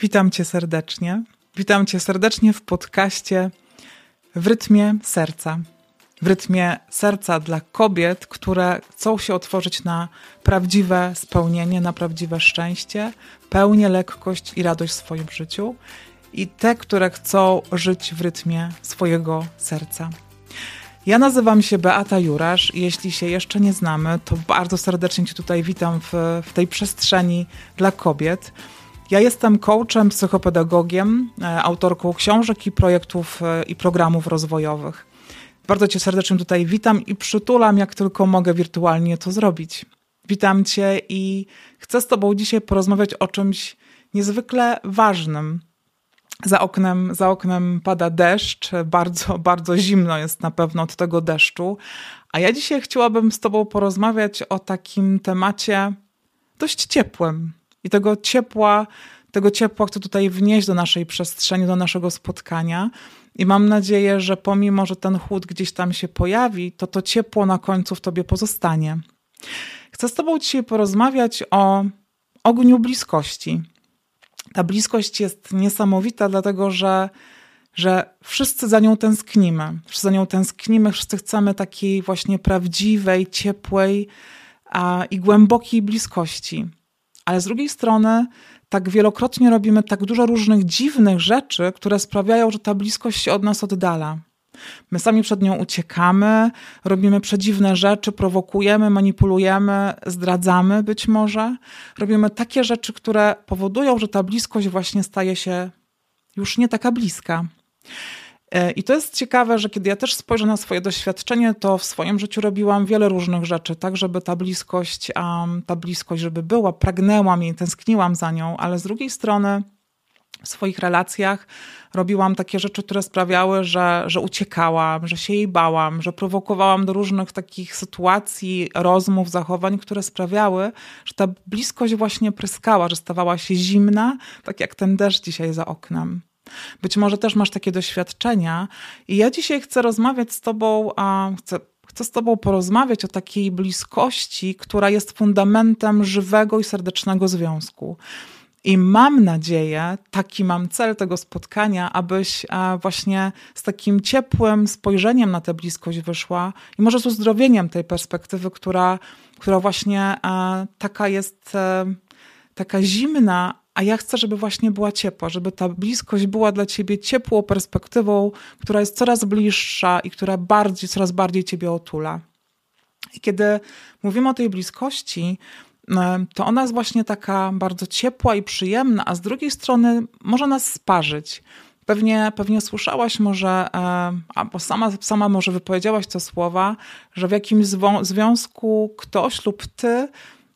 Witam Cię serdecznie. Witam Cię serdecznie w podcaście w rytmie serca. W rytmie serca dla kobiet, które chcą się otworzyć na prawdziwe spełnienie, na prawdziwe szczęście, pełnię, lekkość i radość w swoim życiu. I te, które chcą żyć w rytmie swojego serca. Ja nazywam się Beata Jurasz jeśli się jeszcze nie znamy, to bardzo serdecznie Cię tutaj witam w, w tej przestrzeni dla kobiet. Ja jestem coachem, psychopedagogiem, e, autorką książek i projektów e, i programów rozwojowych. Bardzo Cię serdecznie tutaj witam i przytulam, jak tylko mogę wirtualnie to zrobić. Witam Cię i chcę z Tobą dzisiaj porozmawiać o czymś niezwykle ważnym. Za oknem, za oknem pada deszcz, bardzo, bardzo zimno jest na pewno od tego deszczu. A ja dzisiaj chciałabym z Tobą porozmawiać o takim temacie dość ciepłym, i tego ciepła, tego ciepła chcę tutaj wnieść do naszej przestrzeni, do naszego spotkania. I mam nadzieję, że pomimo, że ten chłód gdzieś tam się pojawi, to to ciepło na końcu w tobie pozostanie. Chcę z tobą dzisiaj porozmawiać o ogniu bliskości. Ta bliskość jest niesamowita, dlatego że, że wszyscy za nią tęsknimy. Wszyscy za nią tęsknimy, wszyscy chcemy takiej właśnie prawdziwej, ciepłej a, i głębokiej bliskości ale z drugiej strony tak wielokrotnie robimy tak dużo różnych dziwnych rzeczy, które sprawiają, że ta bliskość się od nas oddala. My sami przed nią uciekamy, robimy przedziwne rzeczy, prowokujemy, manipulujemy, zdradzamy być może. Robimy takie rzeczy, które powodują, że ta bliskość właśnie staje się już nie taka bliska. E, I to jest ciekawe, że kiedy ja też spojrzę na swoje doświadczenie, to w swoim życiu robiłam wiele różnych rzeczy, tak, żeby ta bliskość, um, ta bliskość, żeby była, pragnęłam jej, tęskniłam za nią, ale z drugiej strony w swoich relacjach robiłam takie rzeczy, które sprawiały, że, że uciekałam, że się jej bałam, że prowokowałam do różnych takich sytuacji, rozmów, zachowań, które sprawiały, że ta bliskość właśnie pryskała, że stawała się zimna, tak jak ten deszcz dzisiaj za oknem. Być może też masz takie doświadczenia. I ja dzisiaj chcę rozmawiać z Tobą, a chcę, chcę z Tobą porozmawiać o takiej bliskości, która jest fundamentem żywego i serdecznego związku. I mam nadzieję, taki mam cel tego spotkania, abyś właśnie z takim ciepłym spojrzeniem na tę bliskość wyszła i może z uzdrowieniem tej perspektywy, która, która właśnie taka jest, e, taka zimna, a ja chcę, żeby właśnie była ciepła, żeby ta bliskość była dla ciebie ciepłą perspektywą, która jest coraz bliższa i która bardziej, coraz bardziej ciebie otula. I kiedy mówimy o tej bliskości, e, to ona jest właśnie taka bardzo ciepła i przyjemna, a z drugiej strony może nas sparzyć. Pewnie, pewnie słyszałaś może, e, albo sama, sama może wypowiedziałaś te słowa, że w jakimś związku ktoś lub ty,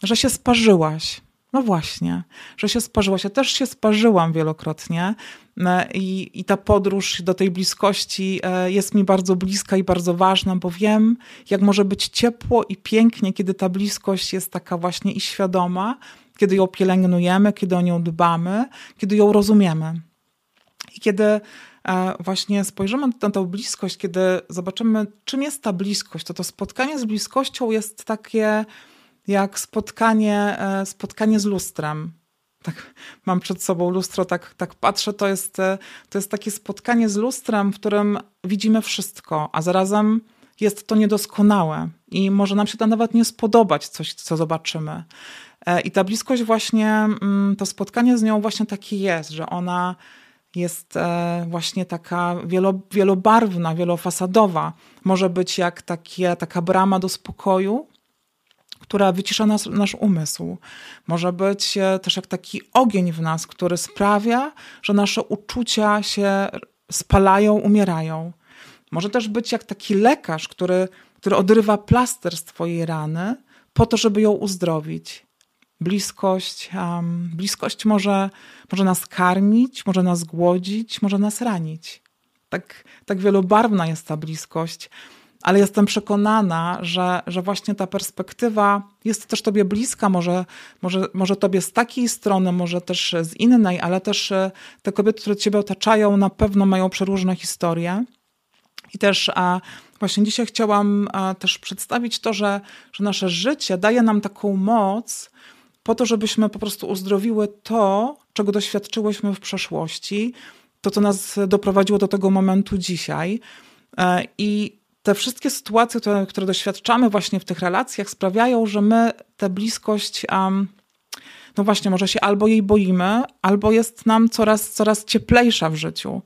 że się sparzyłaś, no właśnie, że się sparzyłaś. Ja też się sparzyłam wielokrotnie e, i, i ta podróż do tej bliskości e, jest mi bardzo bliska i bardzo ważna, bo wiem, jak może być ciepło i pięknie, kiedy ta bliskość jest taka właśnie i świadoma, kiedy ją pielęgnujemy, kiedy o nią dbamy, kiedy ją rozumiemy. I kiedy e, właśnie spojrzymy na tę bliskość, kiedy zobaczymy, czym jest ta bliskość, to to spotkanie z bliskością jest takie jak spotkanie, e, spotkanie z lustrem. Tak, mam przed sobą lustro, tak, tak patrzę, to jest, e, to jest takie spotkanie z lustrem, w którym widzimy wszystko, a zarazem jest to niedoskonałe i może nam się to nawet nie spodobać, coś, co zobaczymy. E, I ta bliskość właśnie, mm, to spotkanie z nią właśnie takie jest, że ona jest właśnie taka wielo, wielobarwna, wielofasadowa. Może być jak takie, taka brama do spokoju, która wycisza nas, nasz umysł. Może być e, też jak taki ogień w nas, który sprawia, że nasze uczucia się spalają, umierają. Może też być jak taki lekarz, który, który odrywa plaster z twojej rany po to, żeby ją uzdrowić. Bliskość, um, bliskość może, może nas karmić, może nas głodzić, może nas ranić. Tak, tak wielobarwna jest ta bliskość ale jestem przekonana, że, że właśnie ta perspektywa jest też Tobie bliska, może, może, może Tobie z takiej strony, może też z innej, ale też e, te kobiety, które Ciebie otaczają, na pewno mają przeróżne historie. I też a, właśnie dzisiaj chciałam a, też przedstawić to, że, że nasze życie daje nam taką moc po to, żebyśmy po prostu uzdrowiły to, czego doświadczyłyśmy w przeszłości, to, co nas doprowadziło do tego momentu dzisiaj. E, I te wszystkie sytuacje, które, które doświadczamy właśnie w tych relacjach, sprawiają, że my tę bliskość, um, no właśnie, może się albo jej boimy, albo jest nam coraz, coraz cieplejsza w życiu.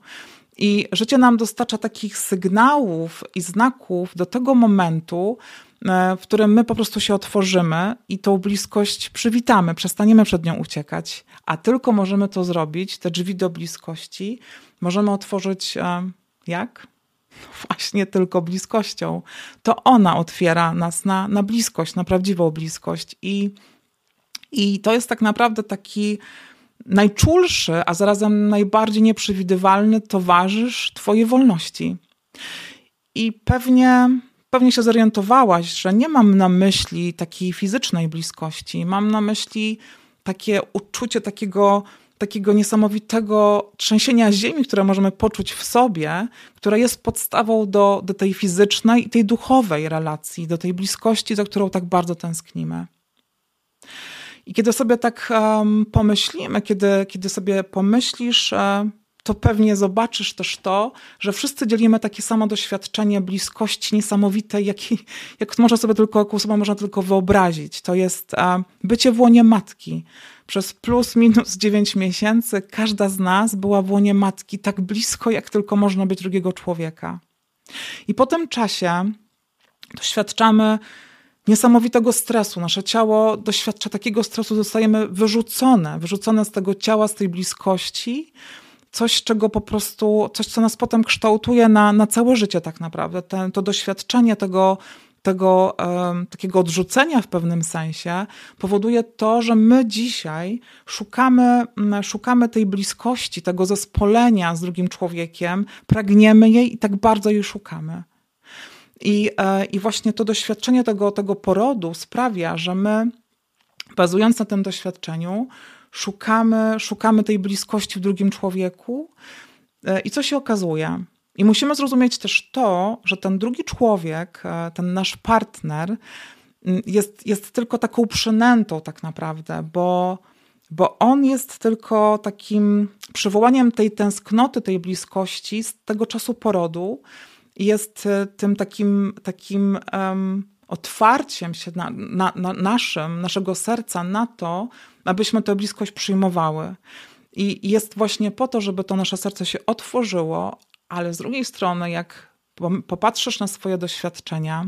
I życie nam dostarcza takich sygnałów i znaków do tego momentu, e, w którym my po prostu się otworzymy i tą bliskość przywitamy, przestaniemy przed nią uciekać. A tylko możemy to zrobić, te drzwi do bliskości, możemy otworzyć jak? Właśnie tylko bliskością. To ona otwiera nas na, na bliskość, na prawdziwą bliskość. I, I to jest tak naprawdę taki najczulszy, a zarazem najbardziej nieprzewidywalny towarzysz Twojej wolności. I pewnie, pewnie się zorientowałaś, że nie mam na myśli takiej fizycznej bliskości. Mam na myśli takie uczucie takiego, takiego niesamowitego trzęsienia ziemi, które możemy poczuć w sobie, które jest podstawą do, do tej fizycznej i tej duchowej relacji, do tej bliskości, za którą tak bardzo tęsknimy. I kiedy sobie tak um, pomyślimy, kiedy, kiedy sobie pomyślisz, e, to pewnie zobaczysz też to, że wszyscy dzielimy takie samo doświadczenie bliskości niesamowitej, jak, jak może sobie tylko, jaką sobie można tylko wyobrazić. To jest e, bycie w łonie matki. Przez plus minus 9 miesięcy każda z nas była w łonie matki tak blisko, jak tylko można być drugiego człowieka. I po tym czasie doświadczamy niesamowitego stresu. Nasze ciało doświadcza takiego stresu, zostajemy wyrzucone, wyrzucone z tego ciała, z tej bliskości. Coś, czego po prostu, coś, co nas potem kształtuje na, na całe życie, tak naprawdę. Ten, to doświadczenie tego, tego um, takiego odrzucenia w pewnym sensie powoduje to, że my dzisiaj szukamy, szukamy tej bliskości, tego zespolenia z drugim człowiekiem, pragniemy jej i tak bardzo jej szukamy. I, e, I właśnie to doświadczenie tego, tego porodu sprawia, że my, bazując na tym doświadczeniu, szukamy, szukamy tej bliskości w drugim człowieku. E, I co się okazuje? I musimy zrozumieć też to, że ten drugi człowiek, e, ten nasz partner, jest, jest tylko taką przynętą, tak naprawdę, bo, bo on jest tylko takim przywołaniem tej tęsknoty, tej bliskości z tego czasu porodu jest e, tym takim, takim um, otwarciem się na, na, na, naszym, naszego serca na to, abyśmy tę bliskość przyjmowały. I jest właśnie po to, żeby to nasze serce się otworzyło, ale z drugiej strony, jak popatrzysz na swoje doświadczenia,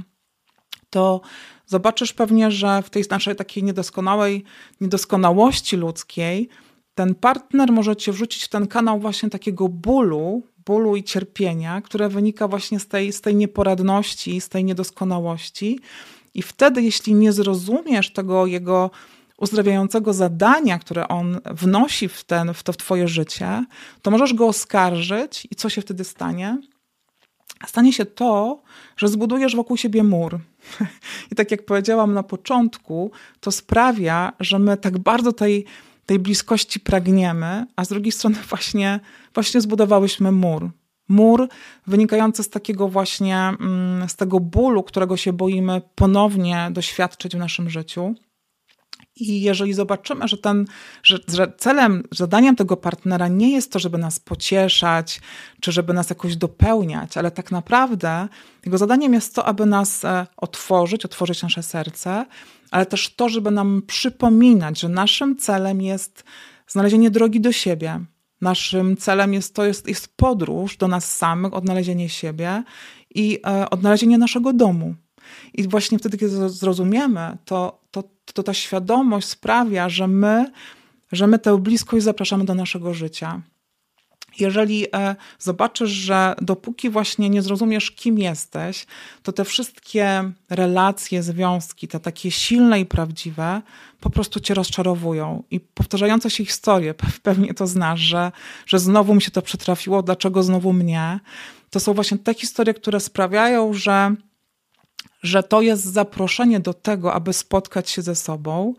to zobaczysz pewnie, że w tej naszej takiej niedoskonałej, niedoskonałości ludzkiej, ten partner może cię wrzucić w ten kanał właśnie takiego bólu, bólu i cierpienia, które wynika właśnie z tej, z tej nieporadności, z tej niedoskonałości. I wtedy, jeśli nie zrozumiesz tego jego uzdrawiającego zadania, które on wnosi w, ten, w to w twoje życie, to możesz go oskarżyć i co się wtedy stanie? Stanie się to, że zbudujesz wokół siebie mur. I tak jak powiedziałam na początku, to sprawia, że my tak bardzo tej tej bliskości pragniemy, a z drugiej strony właśnie, właśnie zbudowałyśmy mur. Mur wynikający z takiego właśnie, mm, z tego bólu, którego się boimy ponownie doświadczyć w naszym życiu. I jeżeli zobaczymy, że, ten, że, że celem, zadaniem tego partnera nie jest to, żeby nas pocieszać, czy żeby nas jakoś dopełniać, ale tak naprawdę jego zadaniem jest to, aby nas e, otworzyć, otworzyć nasze serce, ale też to, żeby nam przypominać, że naszym celem jest znalezienie drogi do siebie. Naszym celem jest to jest, jest podróż do nas samych, odnalezienie siebie i e, odnalezienie naszego domu. I właśnie wtedy, kiedy zrozumiemy, to, to, to ta świadomość sprawia, że my, że my tę bliskość zapraszamy do naszego życia. Jeżeli e, zobaczysz, że dopóki właśnie nie zrozumiesz, kim jesteś, to te wszystkie relacje, związki, te takie silne i prawdziwe, po prostu cię rozczarowują. I powtarzające się historie, pewnie to znasz, że, że znowu mi się to przytrafiło, dlaczego znowu mnie. To są właśnie te historie, które sprawiają, że, że to jest zaproszenie do tego, aby spotkać się ze sobą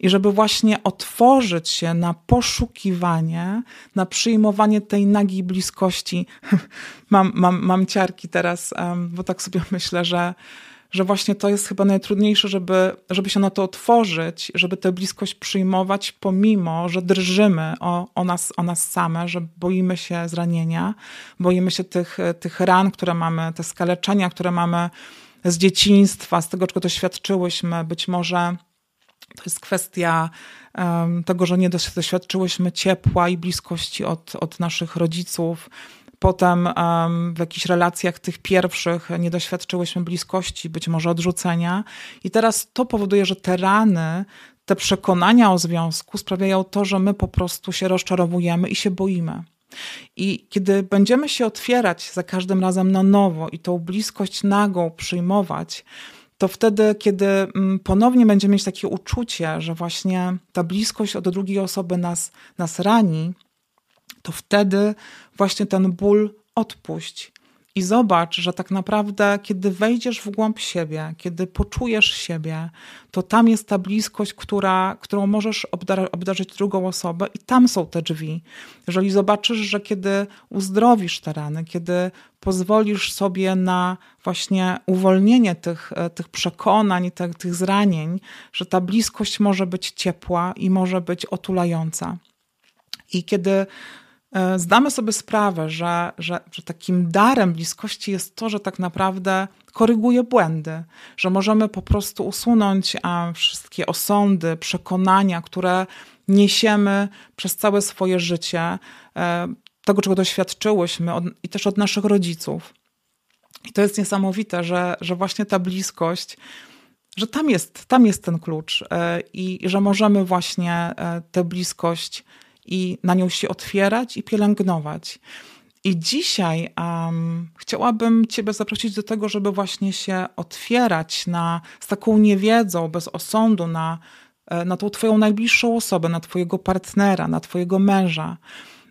i żeby właśnie otworzyć się na poszukiwanie, na przyjmowanie tej nagiej bliskości. mam, mam, mam ciarki teraz, bo tak sobie myślę, że, że właśnie to jest chyba najtrudniejsze, żeby, żeby się na to otworzyć, żeby tę bliskość przyjmować, pomimo, że drżymy o, o, nas, o nas same, że boimy się zranienia, boimy się tych, tych ran, które mamy, te skaleczenia, które mamy z dzieciństwa, z tego, czego doświadczyłyśmy. Być może to jest kwestia um, tego, że nie doświadczyłyśmy ciepła i bliskości od, od naszych rodziców, Potem um, w jakichś relacjach tych pierwszych nie doświadczyłyśmy bliskości, być może odrzucenia. I teraz to powoduje, że te rany, te przekonania o związku sprawiają to, że my po prostu się rozczarowujemy i się boimy. I kiedy będziemy się otwierać za każdym razem na nowo i tą bliskość nagą przyjmować, to wtedy, kiedy mm, ponownie będziemy mieć takie uczucie, że właśnie ta bliskość od drugiej osoby nas, nas rani, to wtedy właśnie ten ból odpuść. I zobacz, że tak naprawdę, kiedy wejdziesz w głąb siebie, kiedy poczujesz siebie, to tam jest ta bliskość, która, którą możesz obdar obdarzyć drugą osobę, i tam są te drzwi. Jeżeli zobaczysz, że kiedy uzdrowisz te rany, kiedy pozwolisz sobie na właśnie uwolnienie tych, tych przekonań, tych, tych zranień, że ta bliskość może być ciepła i może być otulająca. I kiedy E, zdamy sobie sprawę, że, że, że takim darem bliskości jest to, że tak naprawdę koryguje błędy, że możemy po prostu usunąć wszystkie osądy, przekonania, które niesiemy przez całe swoje życie, e, tego, czego doświadczyłyśmy od, i też od naszych rodziców. I to jest niesamowite, że, że właśnie ta bliskość, że tam jest, tam jest ten klucz e, i że możemy właśnie tę bliskość i na nią się otwierać i pielęgnować. I dzisiaj um, chciałabym Ciebie zaprosić do tego, żeby właśnie się otwierać na, z taką niewiedzą, bez osądu na, e, na tą Twoją najbliższą osobę, na Twojego partnera, na Twojego męża.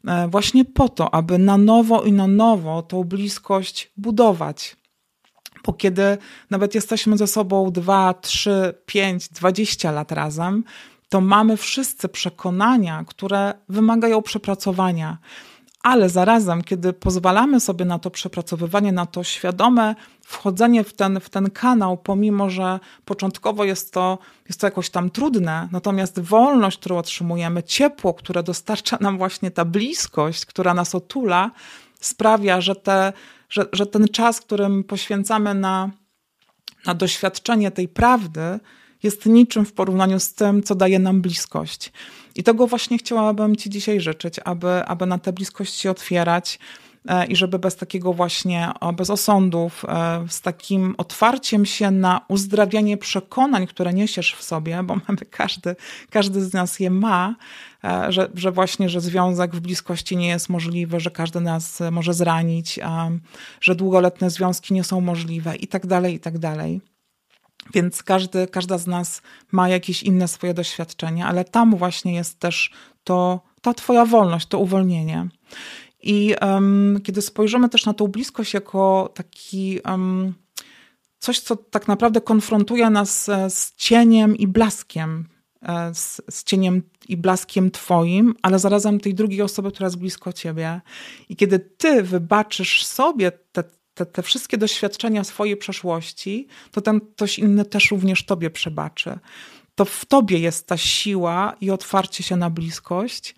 E, właśnie po to, aby na nowo i na nowo tą bliskość budować. Bo kiedy nawet jesteśmy ze sobą 2, 3, 5, 20 lat razem, to mamy wszyscy przekonania, które wymagają przepracowania. Ale zarazem, kiedy pozwalamy sobie na to przepracowywanie, na to świadome wchodzenie w ten, w ten kanał, pomimo że początkowo jest to, jest to jakoś tam trudne, natomiast wolność, którą otrzymujemy, ciepło, które dostarcza nam właśnie ta bliskość, która nas otula, sprawia, że, te, że, że ten czas, którym poświęcamy na, na doświadczenie tej prawdy, jest niczym w porównaniu z tym, co daje nam bliskość. I tego właśnie chciałabym Ci dzisiaj życzyć, aby, aby na tę bliskość się otwierać e, i żeby bez takiego właśnie, bez osądów, e, z takim otwarciem się na uzdrawianie przekonań, które niesiesz w sobie, bo mamy każdy, każdy z nas je ma, e, że, że właśnie, że związek w bliskości nie jest możliwy, że każdy nas może zranić, że długoletnie związki nie są możliwe i tak dalej, i tak dalej. Więc każdy, każda z nas ma jakieś inne swoje doświadczenia, ale tam właśnie jest też to, ta Twoja wolność, to uwolnienie. I um, kiedy spojrzymy też na tą bliskość jako taki um, coś, co tak naprawdę konfrontuje nas e, z cieniem i blaskiem, e, z, z, cieniem i blaskiem Twoim, ale zarazem tej drugiej osoby, która jest blisko Ciebie. I kiedy Ty wybaczysz sobie te te, te wszystkie doświadczenia swojej przeszłości, to ten ktoś inny też również tobie przebaczy. To w tobie jest ta siła i otwarcie się na bliskość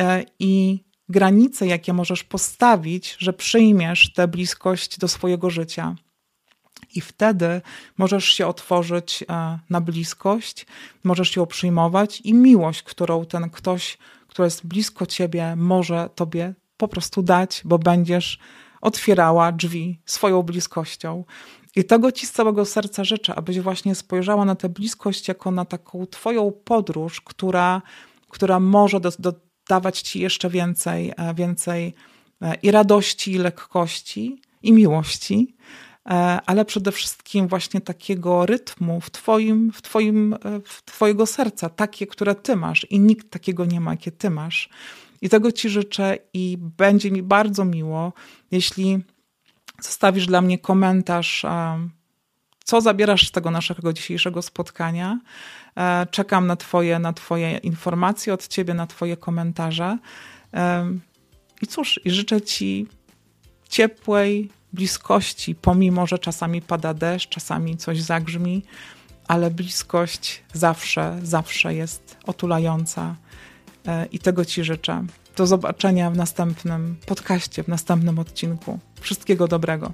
e, i granice, jakie możesz postawić, że przyjmiesz tę bliskość do swojego życia. I wtedy możesz się otworzyć e, na bliskość, możesz ją przyjmować i miłość, którą ten ktoś, kto jest blisko ciebie, może tobie po prostu dać, bo będziesz otwierała drzwi swoją bliskością. I tego ci z całego serca życzę, abyś właśnie spojrzała na tę bliskość jako na taką twoją podróż, która, która może dodawać ci jeszcze więcej, e, więcej e, i radości, i lekkości, i miłości, e, ale przede wszystkim właśnie takiego rytmu w twoim, w twoim, w twojego serca, takie, które ty masz i nikt takiego nie ma, jakie ty masz. I tego Ci życzę i będzie mi bardzo miło, jeśli zostawisz dla mnie komentarz, co zabierasz z tego naszego dzisiejszego spotkania. E, czekam na Twoje, na twoje informacje od Ciebie, na Twoje komentarze. I cóż, i życzę Ci ciepłej, bliskości, pomimo że czasami pada deszcz, czasami coś zagrzmi, ale bliskość zawsze, zawsze jest otulająca e, i tego Ci życzę. Do zobaczenia w następnym podcaście, w następnym odcinku. Wszystkiego dobrego.